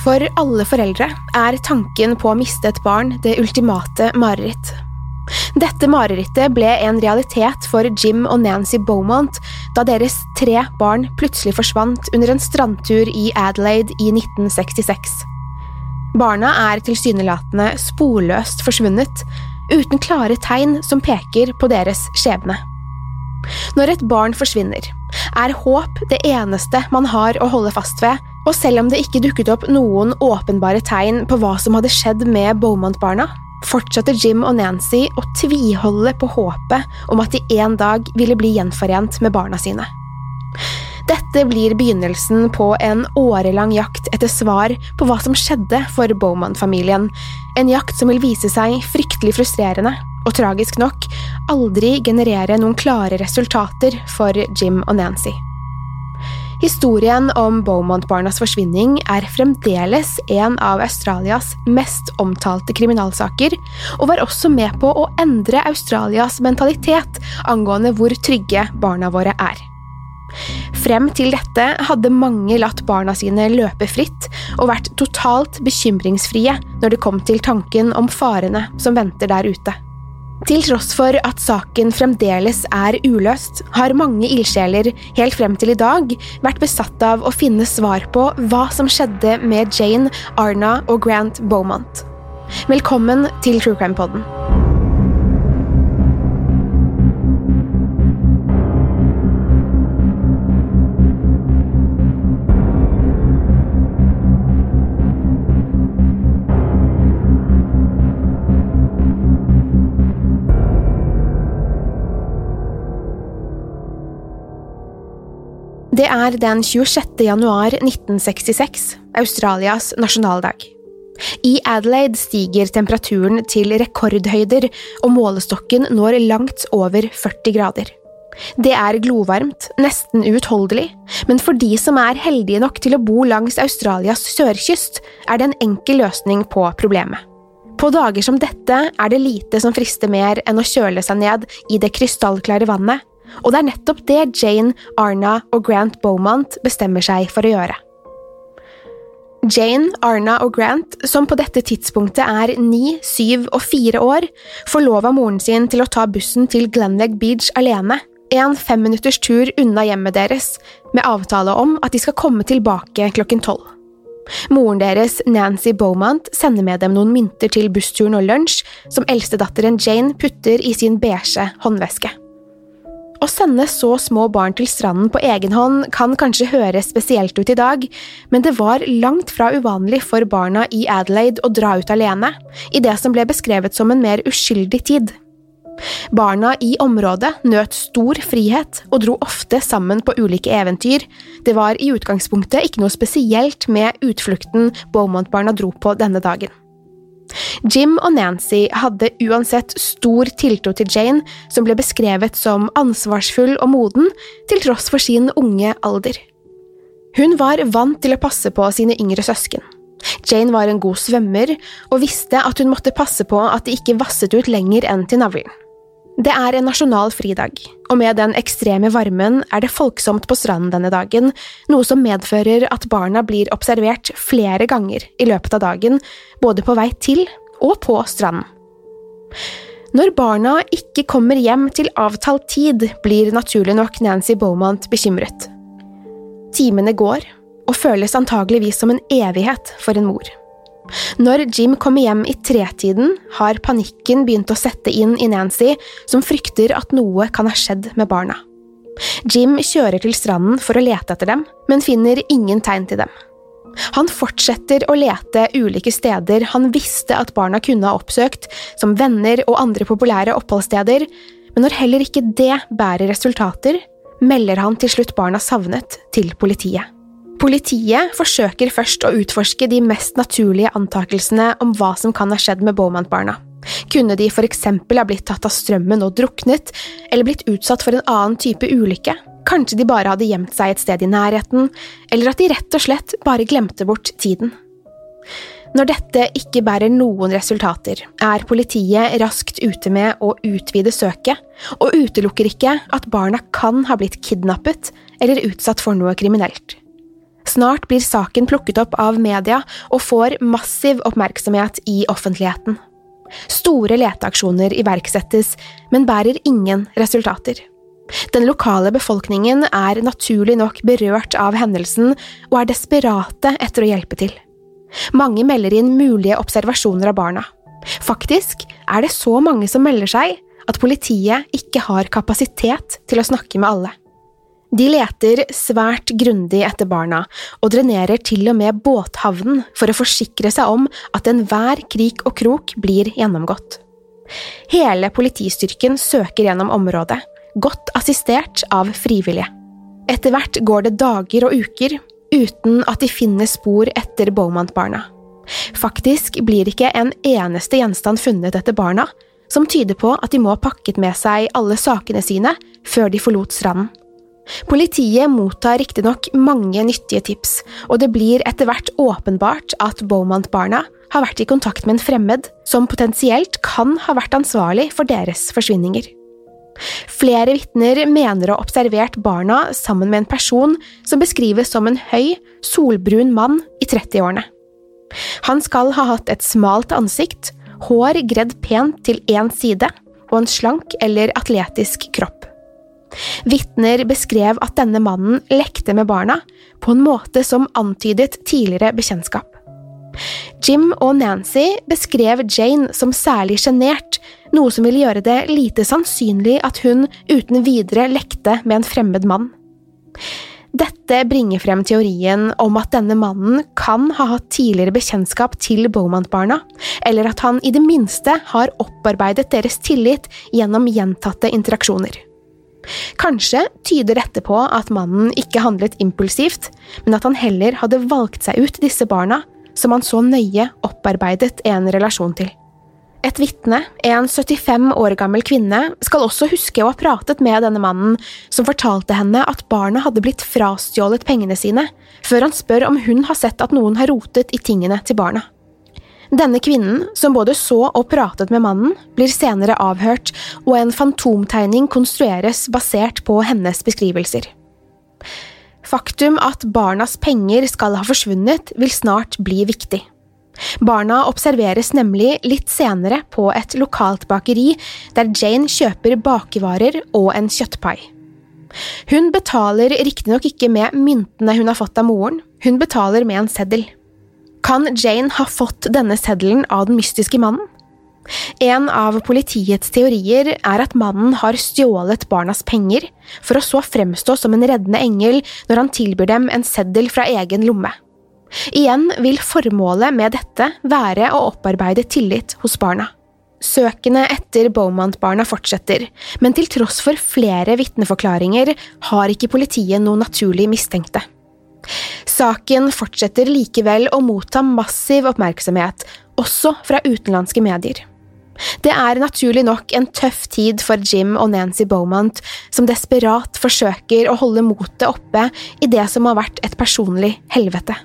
For alle foreldre er tanken på å miste et barn det ultimate mareritt. Dette marerittet ble en realitet for Jim og Nancy Beaumont da deres tre barn plutselig forsvant under en strandtur i Adelaide i 1966. Barna er tilsynelatende sporløst forsvunnet, uten klare tegn som peker på deres skjebne. Når et barn forsvinner, er håp det eneste man har å holde fast ved, og selv om det ikke dukket opp noen åpenbare tegn på hva som hadde skjedd med Beaumont-barna, fortsatte Jim og Nancy å tviholde på håpet om at de en dag ville bli gjenforent med barna sine. Dette blir begynnelsen på en årelang jakt etter svar på hva som skjedde for Bowman-familien, en jakt som vil vise seg fryktelig frustrerende, og tragisk nok aldri generere noen klare resultater for Jim og Nancy. Historien om Beaumont-barnas forsvinning er fremdeles en av Australias mest omtalte kriminalsaker, og var også med på å endre Australias mentalitet angående hvor trygge barna våre er. Frem til dette hadde mange latt barna sine løpe fritt og vært totalt bekymringsfrie når det kom til tanken om farene som venter der ute. Til tross for at saken fremdeles er uløst, har mange ildsjeler helt frem til i dag vært besatt av å finne svar på hva som skjedde med Jane, Arna og Grant Beaumont. Velkommen til True Crime Podden. Det er den 26. januar 1966, Australias nasjonaldag. I Adelaide stiger temperaturen til rekordhøyder, og målestokken når langt over 40 grader. Det er glovarmt, nesten uutholdelig, men for de som er heldige nok til å bo langs Australias sørkyst, er det en enkel løsning på problemet. På dager som dette er det lite som frister mer enn å kjøle seg ned i det krystallklare vannet, og det er nettopp det Jane, Arna og Grant Beaumont bestemmer seg for å gjøre. Jane, Arna og Grant, som på dette tidspunktet er ni, syv og fire år, får lov av moren sin til å ta bussen til Glenlegg Beach alene, en femminutters tur unna hjemmet deres, med avtale om at de skal komme tilbake klokken tolv. Moren deres, Nancy Beaumont, sender med dem noen mynter til bussturen og lunsj, som eldstedatteren Jane putter i sin beige håndveske. Å sende så små barn til stranden på egen hånd kan kanskje høres spesielt ut i dag, men det var langt fra uvanlig for barna i Adelaide å dra ut alene, i det som ble beskrevet som en mer uskyldig tid. Barna i området nøt stor frihet og dro ofte sammen på ulike eventyr, det var i utgangspunktet ikke noe spesielt med utflukten Beaumont-barna dro på denne dagen. Jim og Nancy hadde uansett stor tiltro til Jane, som ble beskrevet som ansvarsfull og moden, til tross for sin unge alder. Hun var vant til å passe på sine yngre søsken. Jane var en god svømmer og visste at hun måtte passe på at det ikke vasset ut lenger enn til navlen. Det er en nasjonal fridag, og med den ekstreme varmen er det folksomt på stranden denne dagen, noe som medfører at barna blir observert flere ganger i løpet av dagen, både på vei til og på stranden. Når barna ikke kommer hjem til avtalt tid, blir naturlig nok Nancy Beaumont bekymret. Timene går, og føles antageligvis som en evighet for en mor. Når Jim kommer hjem i tretiden, har panikken begynt å sette inn i Nancy, som frykter at noe kan ha skjedd med barna. Jim kjører til stranden for å lete etter dem, men finner ingen tegn til dem. Han fortsetter å lete ulike steder han visste at barna kunne ha oppsøkt, som venner og andre populære oppholdssteder, men når heller ikke det bærer resultater, melder han til slutt barna savnet til politiet. Politiet forsøker først å utforske de mest naturlige antakelsene om hva som kan ha skjedd med Bowman-barna. Kunne de for eksempel ha blitt tatt av strømmen og druknet, eller blitt utsatt for en annen type ulykke? Kanskje de bare hadde gjemt seg et sted i nærheten, eller at de rett og slett bare glemte bort tiden. Når dette ikke bærer noen resultater, er politiet raskt ute med å utvide søket, og utelukker ikke at barna kan ha blitt kidnappet eller utsatt for noe kriminelt. Snart blir saken plukket opp av media og får massiv oppmerksomhet i offentligheten. Store leteaksjoner iverksettes, men bærer ingen resultater. Den lokale befolkningen er naturlig nok berørt av hendelsen og er desperate etter å hjelpe til. Mange melder inn mulige observasjoner av barna. Faktisk er det så mange som melder seg at politiet ikke har kapasitet til å snakke med alle. De leter svært grundig etter barna, og drenerer til og med båthavnen for å forsikre seg om at enhver krik og krok blir gjennomgått. Hele politistyrken søker gjennom området, godt assistert av frivillige. Etter hvert går det dager og uker uten at de finner spor etter Beaumont-barna. Faktisk blir ikke en eneste gjenstand funnet etter barna, som tyder på at de må ha pakket med seg alle sakene sine før de forlot stranden. Politiet mottar riktignok mange nyttige tips, og det blir etter hvert åpenbart at Beaumont-barna har vært i kontakt med en fremmed som potensielt kan ha vært ansvarlig for deres forsvinninger. Flere vitner mener å ha observert barna sammen med en person som beskrives som en høy, solbrun mann i 30-årene. Han skal ha hatt et smalt ansikt, hår gredd pent til én side og en slank eller atletisk kropp. Vitner beskrev at denne mannen lekte med barna på en måte som antydet tidligere bekjentskap. Jim og Nancy beskrev Jane som særlig sjenert, noe som ville gjøre det lite sannsynlig at hun uten videre lekte med en fremmed mann. Dette bringer frem teorien om at denne mannen kan ha hatt tidligere bekjentskap til Beaumont-barna, eller at han i det minste har opparbeidet deres tillit gjennom gjentatte interaksjoner. Kanskje tyder dette på at mannen ikke handlet impulsivt, men at han heller hadde valgt seg ut disse barna som han så nøye opparbeidet en relasjon til. Et vitne, en 75 år gammel kvinne, skal også huske å ha pratet med denne mannen, som fortalte henne at barna hadde blitt frastjålet pengene sine, før han spør om hun har sett at noen har rotet i tingene til barna. Denne kvinnen, som både så og pratet med mannen, blir senere avhørt, og en fantomtegning konstrueres basert på hennes beskrivelser. Faktum at barnas penger skal ha forsvunnet, vil snart bli viktig. Barna observeres nemlig litt senere på et lokalt bakeri, der Jane kjøper bakevarer og en kjøttpai. Hun betaler riktignok ikke med myntene hun har fått av moren, hun betaler med en seddel. Kan Jane ha fått denne seddelen av den mystiske mannen? En av politiets teorier er at mannen har stjålet barnas penger, for å så fremstå som en reddende engel når han tilbyr dem en seddel fra egen lomme. Igjen vil formålet med dette være å opparbeide tillit hos barna. Søkene etter Beaumont-barna fortsetter, men til tross for flere vitneforklaringer har ikke politiet noen naturlig mistenkte. Saken fortsetter likevel å motta massiv oppmerksomhet, også fra utenlandske medier. Det er naturlig nok en tøff tid for Jim og Nancy Beaumont, som desperat forsøker å holde motet oppe i det som har vært et personlig helvete.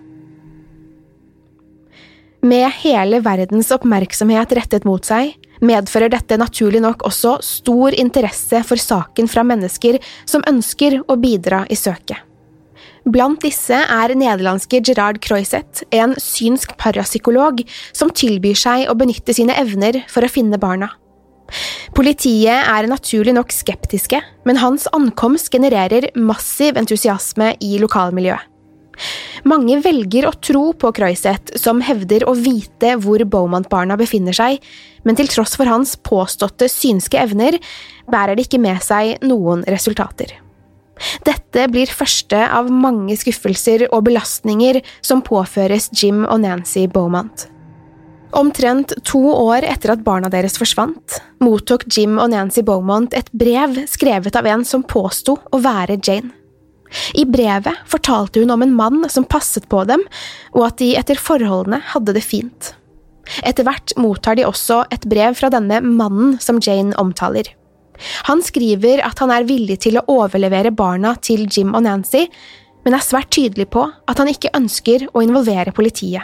Med hele verdens oppmerksomhet rettet mot seg, medfører dette naturlig nok også stor interesse for saken fra mennesker som ønsker å bidra i søket. Blant disse er nederlandske Gerard Croiset, en synsk parapsykolog som tilbyr seg å benytte sine evner for å finne barna. Politiet er naturlig nok skeptiske, men hans ankomst genererer massiv entusiasme i lokalmiljøet. Mange velger å tro på Croiset, som hevder å vite hvor Beaumont-barna befinner seg, men til tross for hans påståtte synske evner, bærer det ikke med seg noen resultater. Dette blir første av mange skuffelser og belastninger som påføres Jim og Nancy Beaumont. Omtrent to år etter at barna deres forsvant, mottok Jim og Nancy Beaumont et brev skrevet av en som påsto å være Jane. I brevet fortalte hun om en mann som passet på dem, og at de etter forholdene hadde det fint. Etter hvert mottar de også et brev fra denne mannen som Jane omtaler. Han skriver at han er villig til å overlevere barna til Jim og Nancy, men er svært tydelig på at han ikke ønsker å involvere politiet.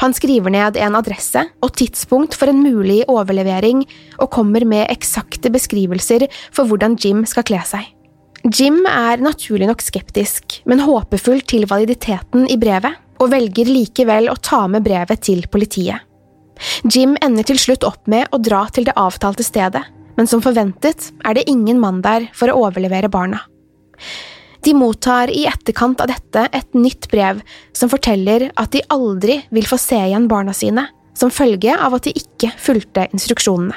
Han skriver ned en adresse og tidspunkt for en mulig overlevering, og kommer med eksakte beskrivelser for hvordan Jim skal kle seg. Jim er naturlig nok skeptisk, men håpefull til validiteten i brevet, og velger likevel å ta med brevet til politiet. Jim ender til slutt opp med å dra til det avtalte stedet, men som forventet er det ingen mann der for å overlevere barna. De mottar i etterkant av dette et nytt brev som forteller at de aldri vil få se igjen barna sine, som følge av at de ikke fulgte instruksjonene.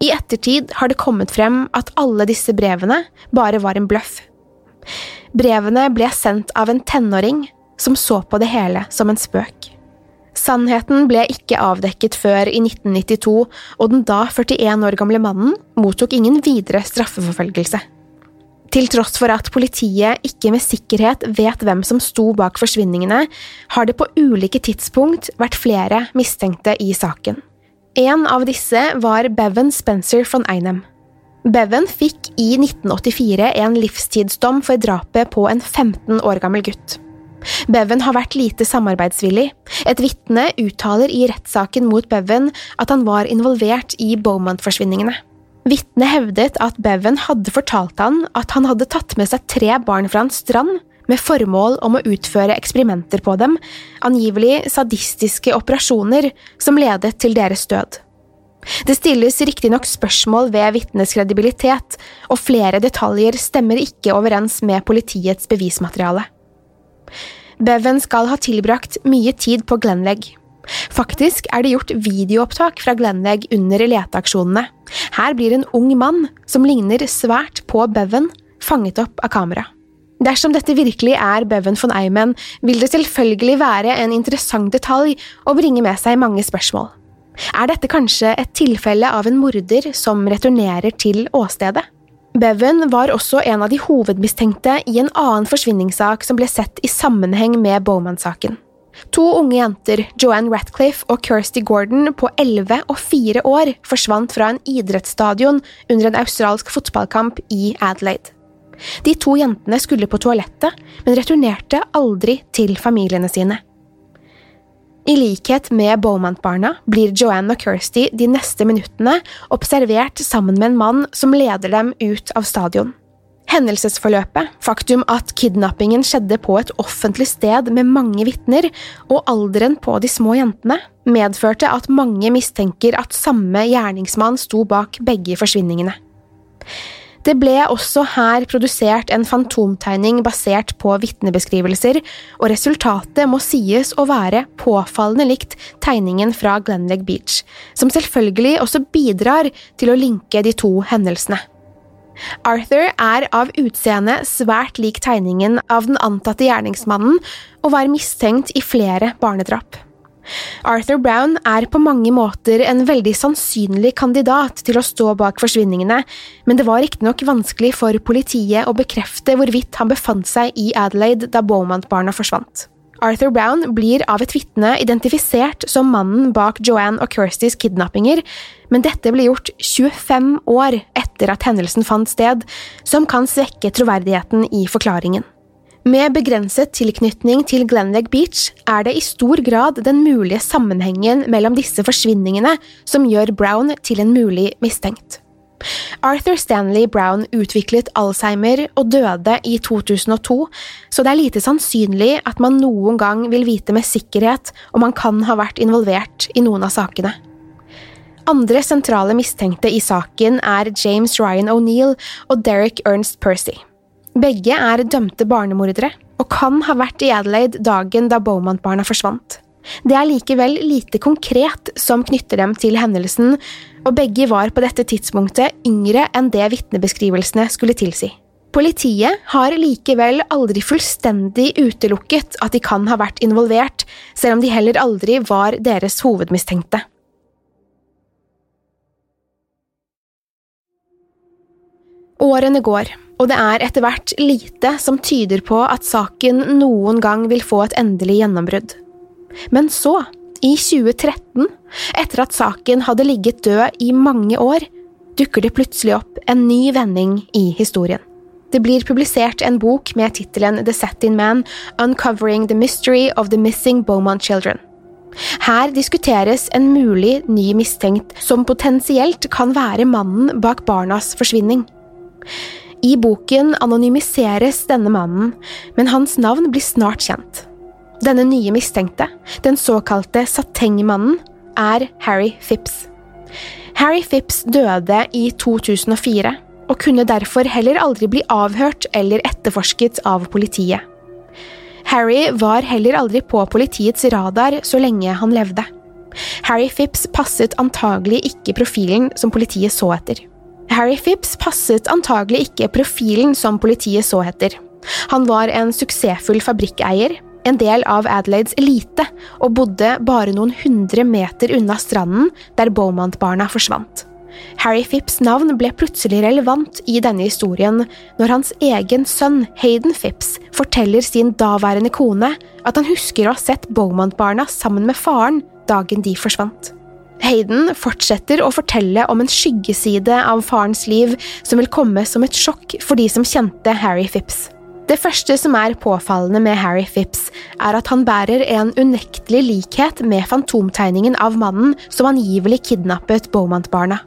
I ettertid har det kommet frem at alle disse brevene bare var en bløff. Brevene ble sendt av en tenåring som så på det hele som en spøk. Sannheten ble ikke avdekket før i 1992, og den da 41 år gamle mannen mottok ingen videre straffeforfølgelse. Til tross for at politiet ikke med sikkerhet vet hvem som sto bak forsvinningene, har det på ulike tidspunkt vært flere mistenkte i saken. En av disse var Bevan Spencer von Einem. Bevan fikk i 1984 en livstidsdom for drapet på en 15 år gammel gutt. Bevan har vært lite samarbeidsvillig. Et vitne uttaler i rettssaken mot Beven at han var involvert i Beaumont-forsvinningene. Vitnet hevdet at Beven hadde fortalt han at han hadde tatt med seg tre barn fra en strand med formål om å utføre eksperimenter på dem, angivelig sadistiske operasjoner som ledet til deres død. Det stilles riktignok spørsmål ved vitnets kredibilitet, og flere detaljer stemmer ikke overens med politiets bevismateriale. Bevan skal ha tilbrakt mye tid på Glenlegg. Faktisk er det gjort videoopptak fra Glenlegg under leteaksjonene. Her blir en ung mann, som ligner svært på Beven, fanget opp av kamera. Dersom dette virkelig er Beven von Eimen, vil det selvfølgelig være en interessant detalj og bringe med seg mange spørsmål. Er dette kanskje et tilfelle av en morder som returnerer til åstedet? Bevan var også en av de hovedmistenkte i en annen forsvinningssak som ble sett i sammenheng med Bowman-saken. To unge jenter, Joanne Ratcliffe og Kirsty Gordon på 11 og 4 år, forsvant fra en idrettsstadion under en australsk fotballkamp i Adelaide. De to jentene skulle på toalettet, men returnerte aldri til familiene sine. I likhet med Beaumont-barna blir Joanne og Kirsty de neste minuttene observert sammen med en mann som leder dem ut av stadion. Hendelsesforløpet, faktum at kidnappingen skjedde på et offentlig sted med mange vitner, og alderen på de små jentene, medførte at mange mistenker at samme gjerningsmann sto bak begge forsvinningene. Det ble også her produsert en fantomtegning basert på vitnebeskrivelser, og resultatet må sies å være påfallende likt tegningen fra Glenleg Beach, som selvfølgelig også bidrar til å linke de to hendelsene. Arthur er av utseende svært lik tegningen av den antatte gjerningsmannen, og var mistenkt i flere barnedrap. Arthur Brown er på mange måter en veldig sannsynlig kandidat til å stå bak forsvinningene, men det var riktignok vanskelig for politiet å bekrefte hvorvidt han befant seg i Adelaide da Beaumont-barna forsvant. Arthur Brown blir av et vitne identifisert som mannen bak Joanne og Kirstys kidnappinger, men dette ble gjort 25 år etter at hendelsen fant sted, som kan svekke troverdigheten i forklaringen. Med begrenset tilknytning til Glenlegg Beach er det i stor grad den mulige sammenhengen mellom disse forsvinningene som gjør Brown til en mulig mistenkt. Arthur Stanley Brown utviklet Alzheimer og døde i 2002, så det er lite sannsynlig at man noen gang vil vite med sikkerhet om han kan ha vært involvert i noen av sakene. Andre sentrale mistenkte i saken er James Ryan O'Neill og Derek Ernst Percy. Begge er dømte barnemordere og kan ha vært i Adelaide dagen da Beaumont-barna forsvant. Det er likevel lite konkret som knytter dem til hendelsen, og begge var på dette tidspunktet yngre enn det vitnebeskrivelsene skulle tilsi. Politiet har likevel aldri fullstendig utelukket at de kan ha vært involvert, selv om de heller aldri var deres hovedmistenkte. Årene går, og det er etter hvert lite som tyder på at saken noen gang vil få et endelig gjennombrudd. Men så, i 2013, etter at saken hadde ligget død i mange år, dukker det plutselig opp en ny vending i historien. Det blir publisert en bok med tittelen The Satin Man – Uncovering the Mystery of the Missing Beaumont Children. Her diskuteres en mulig ny mistenkt som potensielt kan være mannen bak barnas forsvinning. I boken anonymiseres denne mannen, men hans navn blir snart kjent. Denne nye mistenkte, den såkalte Sateng-mannen, er Harry Phipps. Harry Phipps døde i 2004, og kunne derfor heller aldri bli avhørt eller etterforsket av politiet. Harry var heller aldri på politiets radar så lenge han levde. Harry Phipps passet antagelig ikke profilen som politiet så etter. Harry Phipps passet antagelig ikke profilen som politiet så etter. Han var en suksessfull fabrikkeier, en del av Adelaides elite, og bodde bare noen hundre meter unna stranden der Beaumont-barna forsvant. Harry Phipps navn ble plutselig relevant i denne historien når hans egen sønn Hayden Phipps forteller sin daværende kone at han husker å ha sett Beaumont-barna sammen med faren dagen de forsvant. Hayden fortsetter å fortelle om en skyggeside av farens liv som vil komme som et sjokk for de som kjente Harry Phipps. Det første som er påfallende med Harry Phipps, er at han bærer en unektelig likhet med fantomtegningen av mannen som angivelig kidnappet Beaumont-barna.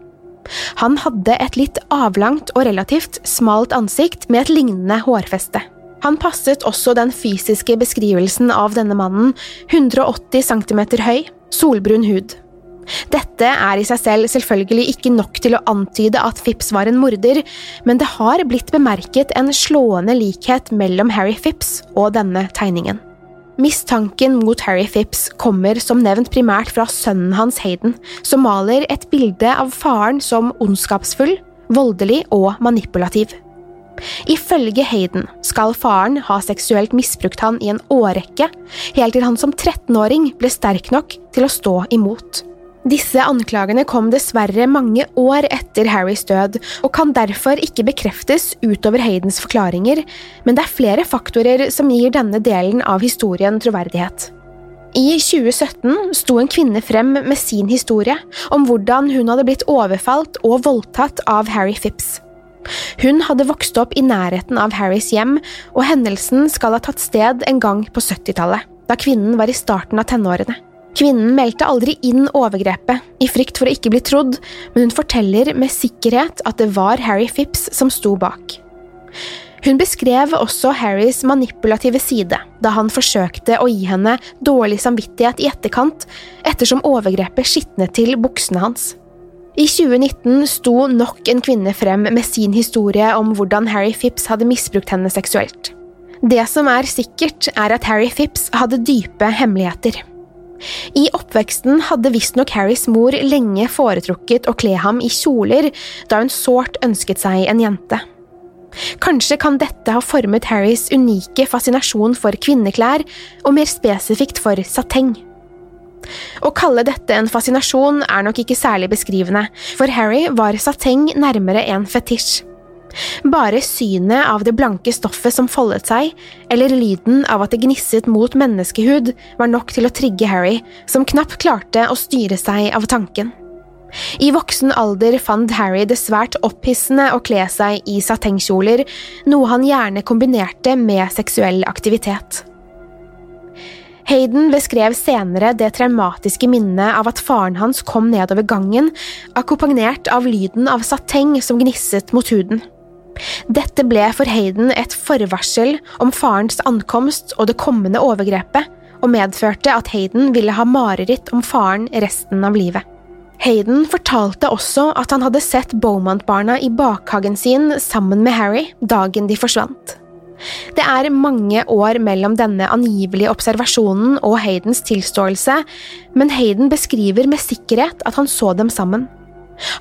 Han hadde et litt avlangt og relativt smalt ansikt med et lignende hårfeste. Han passet også den fysiske beskrivelsen av denne mannen, 180 cm høy, solbrun hud. Dette er i seg selv selvfølgelig ikke nok til å antyde at Phipps var en morder, men det har blitt bemerket en slående likhet mellom Harry Phipps og denne tegningen. Mistanken mot Harry Phipps kommer som nevnt primært fra sønnen hans Hayden, som maler et bilde av faren som ondskapsfull, voldelig og manipulativ. Ifølge Hayden skal faren ha seksuelt misbrukt han i en årrekke, helt til han som 13-åring ble sterk nok til å stå imot. Disse anklagene kom dessverre mange år etter Harrys død, og kan derfor ikke bekreftes utover Haydens forklaringer, men det er flere faktorer som gir denne delen av historien troverdighet. I 2017 sto en kvinne frem med sin historie om hvordan hun hadde blitt overfalt og voldtatt av Harry Phipps. Hun hadde vokst opp i nærheten av Harrys hjem, og hendelsen skal ha tatt sted en gang på 70-tallet, da kvinnen var i starten av tenårene. Kvinnen meldte aldri inn overgrepet, i frykt for å ikke bli trodd, men hun forteller med sikkerhet at det var Harry Phipps som sto bak. Hun beskrev også Harrys manipulative side da han forsøkte å gi henne dårlig samvittighet i etterkant, ettersom overgrepet skitnet til buksene hans. I 2019 sto nok en kvinne frem med sin historie om hvordan Harry Phipps hadde misbrukt henne seksuelt. Det som er sikkert, er at Harry Phipps hadde dype hemmeligheter. I oppveksten hadde visstnok Harrys mor lenge foretrukket å kle ham i kjoler, da hun sårt ønsket seg en jente. Kanskje kan dette ha formet Harrys unike fascinasjon for kvinneklær, og mer spesifikt for sateng. Å kalle dette en fascinasjon er nok ikke særlig beskrivende, for Harry var sateng nærmere en fetisj. Bare synet av det blanke stoffet som foldet seg, eller lyden av at det gnisset mot menneskehud, var nok til å trigge Harry, som knapt klarte å styre seg av tanken. I voksen alder fant Harry det svært opphissende å kle seg i satengkjoler, noe han gjerne kombinerte med seksuell aktivitet. Hayden beskrev senere det traumatiske minnet av at faren hans kom nedover gangen, akkompagnert av lyden av sateng som gnisset mot huden. Dette ble for Hayden et forvarsel om farens ankomst og det kommende overgrepet, og medførte at Hayden ville ha mareritt om faren resten av livet. Hayden fortalte også at han hadde sett Beaumont-barna i bakhagen sin sammen med Harry dagen de forsvant. Det er mange år mellom denne angivelige observasjonen og Haydens tilståelse, men Hayden beskriver med sikkerhet at han så dem sammen.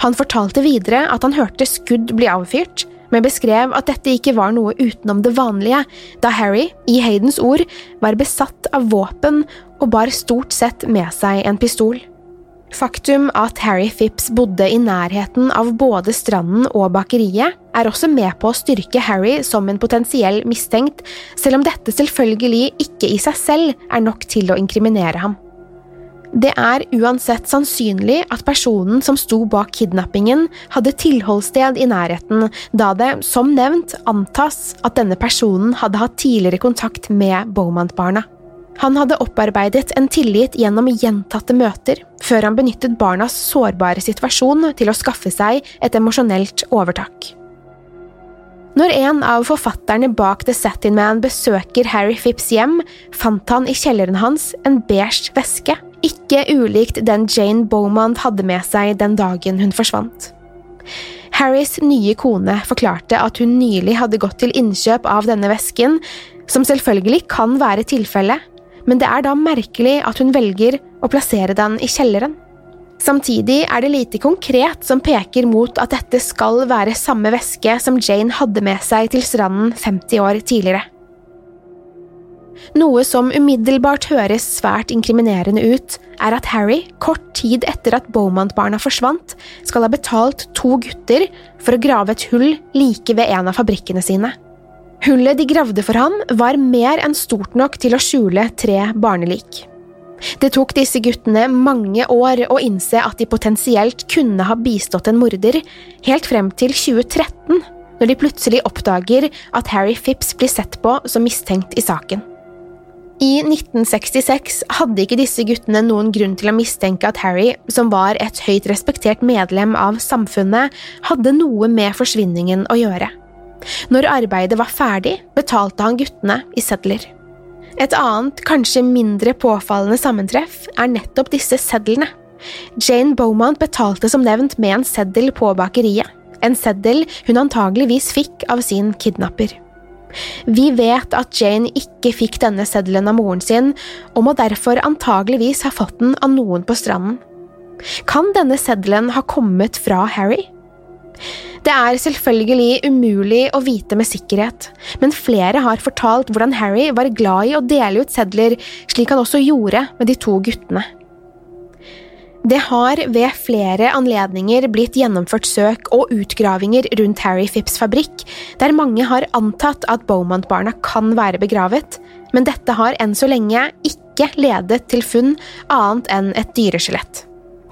Han fortalte videre at han hørte skudd bli avfyrt, men beskrev at dette ikke var noe utenom det vanlige, da Harry, i Haydens ord, var besatt av våpen og bar stort sett med seg en pistol. Faktum at Harry Phipps bodde i nærheten av både stranden og bakeriet, er også med på å styrke Harry som en potensiell mistenkt, selv om dette selvfølgelig ikke i seg selv er nok til å inkriminere ham. Det er uansett sannsynlig at personen som sto bak kidnappingen, hadde tilholdssted i nærheten, da det, som nevnt, antas at denne personen hadde hatt tidligere kontakt med Beaumont-barna. Han hadde opparbeidet en tillit gjennom gjentatte møter, før han benyttet barnas sårbare situasjon til å skaffe seg et emosjonelt overtak. Når en av forfatterne bak The Satin Man besøker Harry Phipps hjem, fant han i kjelleren hans en beige veske, ikke ulikt den Jane Beaumont hadde med seg den dagen hun forsvant. Harrys nye kone forklarte at hun nylig hadde gått til innkjøp av denne vesken, som selvfølgelig kan være tilfellet, men det er da merkelig at hun velger å plassere den i kjelleren. Samtidig er det lite konkret som peker mot at dette skal være samme veske som Jane hadde med seg til stranden 50 år tidligere. Noe som umiddelbart høres svært inkriminerende ut, er at Harry, kort tid etter at Beaumont-barna forsvant, skal ha betalt to gutter for å grave et hull like ved en av fabrikkene sine. Hullet de gravde for ham, var mer enn stort nok til å skjule tre barnelik. Det tok disse guttene mange år å innse at de potensielt kunne ha bistått en morder, helt frem til 2013, når de plutselig oppdager at Harry Phipps blir sett på som mistenkt i saken. I 1966 hadde ikke disse guttene noen grunn til å mistenke at Harry, som var et høyt respektert medlem av samfunnet, hadde noe med forsvinningen å gjøre. Når arbeidet var ferdig, betalte han guttene i sedler. Et annet, kanskje mindre påfallende sammentreff er nettopp disse sedlene. Jane Beaumont betalte som nevnt med en seddel på bakeriet, en seddel hun antageligvis fikk av sin kidnapper. Vi vet at Jane ikke fikk denne seddelen av moren sin, og må derfor antageligvis ha fått den av noen på stranden. Kan denne seddelen ha kommet fra Harry? Det er selvfølgelig umulig å vite med sikkerhet, men flere har fortalt hvordan Harry var glad i å dele ut sedler, slik han også gjorde med de to guttene. Det har ved flere anledninger blitt gjennomført søk og utgravinger rundt Harry Phipps fabrikk, der mange har antatt at Beaumont-barna kan være begravet, men dette har enn så lenge ikke ledet til funn annet enn et dyreskjelett.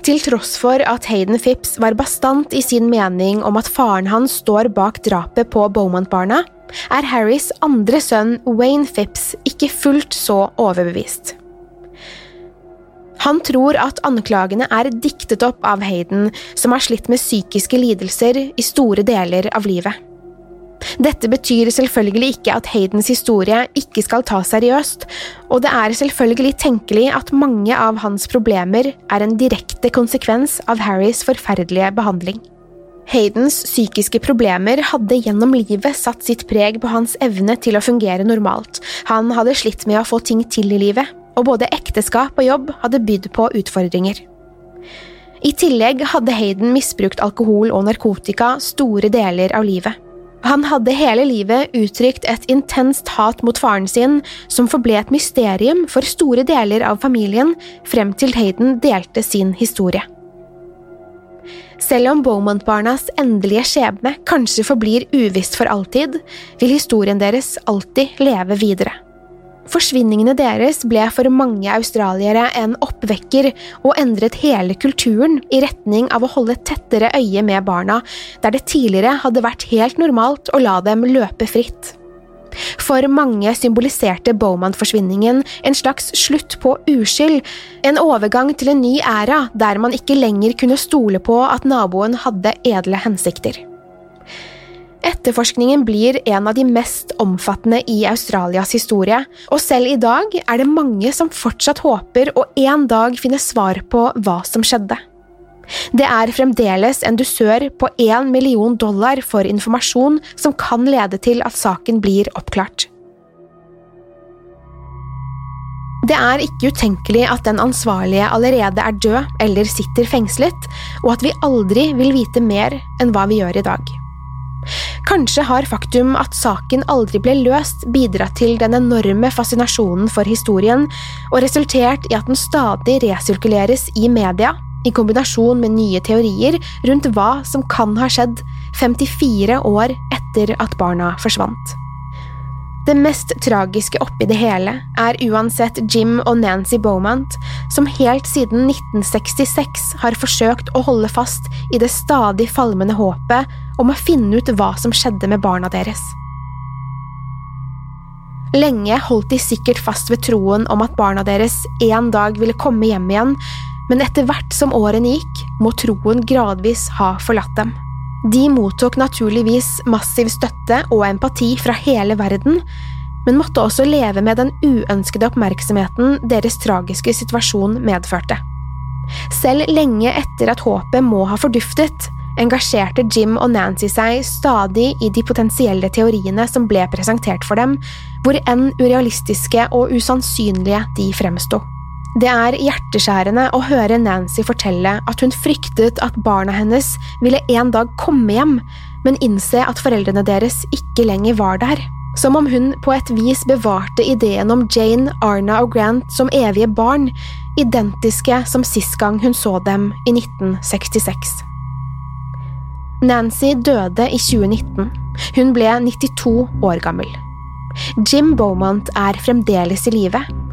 Til tross for at Hayden Phipps var bastant i sin mening om at faren hans står bak drapet på Beaumont-barna, er Harrys andre sønn Wayne Phipps ikke fullt så overbevist. Han tror at anklagene er diktet opp av Hayden, som har slitt med psykiske lidelser i store deler av livet. Dette betyr selvfølgelig ikke at Haydens historie ikke skal tas seriøst, og det er selvfølgelig tenkelig at mange av hans problemer er en direkte konsekvens av Harrys forferdelige behandling. Haydens psykiske problemer hadde gjennom livet satt sitt preg på hans evne til å fungere normalt. Han hadde slitt med å få ting til i livet, og både ekteskap og jobb hadde bydd på utfordringer. I tillegg hadde Hayden misbrukt alkohol og narkotika store deler av livet. Han hadde hele livet uttrykt et intenst hat mot faren sin, som forble et mysterium for store deler av familien frem til Hayden delte sin historie. Selv om Beaumont-barnas endelige skjebne kanskje forblir uvisst for alltid, vil historien deres alltid leve videre. Forsvinningene deres ble for mange australiere en oppvekker og endret hele kulturen i retning av å holde tettere øye med barna, der det tidligere hadde vært helt normalt å la dem løpe fritt. For mange symboliserte Bowman-forsvinningen en slags slutt på uskyld, en overgang til en ny æra der man ikke lenger kunne stole på at naboen hadde edle hensikter. Etterforskningen blir en av de mest omfattende i Australias historie, og selv i dag er det mange som fortsatt håper å en dag finne svar på hva som skjedde. Det er fremdeles en dusør på én million dollar for informasjon som kan lede til at saken blir oppklart. Det er ikke utenkelig at den ansvarlige allerede er død eller sitter fengslet, og at vi aldri vil vite mer enn hva vi gjør i dag. Kanskje har faktum at saken aldri ble løst bidratt til den enorme fascinasjonen for historien, og resultert i at den stadig resirkuleres i media, i kombinasjon med nye teorier rundt hva som kan ha skjedd 54 år etter at barna forsvant. Det mest tragiske oppi det hele er uansett Jim og Nancy Beaumont, som helt siden 1966 har forsøkt å holde fast i det stadig falmende håpet om å finne ut hva som skjedde med barna deres. Lenge holdt de sikkert fast ved troen om at barna deres en dag ville komme hjem igjen, men etter hvert som årene gikk, må troen gradvis ha forlatt dem. De mottok naturligvis massiv støtte og empati fra hele verden, men måtte også leve med den uønskede oppmerksomheten deres tragiske situasjon medførte. Selv lenge etter at håpet må ha forduftet, engasjerte Jim og Nancy seg stadig i de potensielle teoriene som ble presentert for dem, hvor enn urealistiske og usannsynlige de fremsto. Det er hjerteskjærende å høre Nancy fortelle at hun fryktet at barna hennes ville en dag komme hjem, men innse at foreldrene deres ikke lenger var der. Som om hun på et vis bevarte ideen om Jane, Arna og Grant som evige barn, identiske som sist gang hun så dem i 1966. Nancy døde i 2019. Hun ble 92 år gammel. Jim Beaumont er fremdeles i live,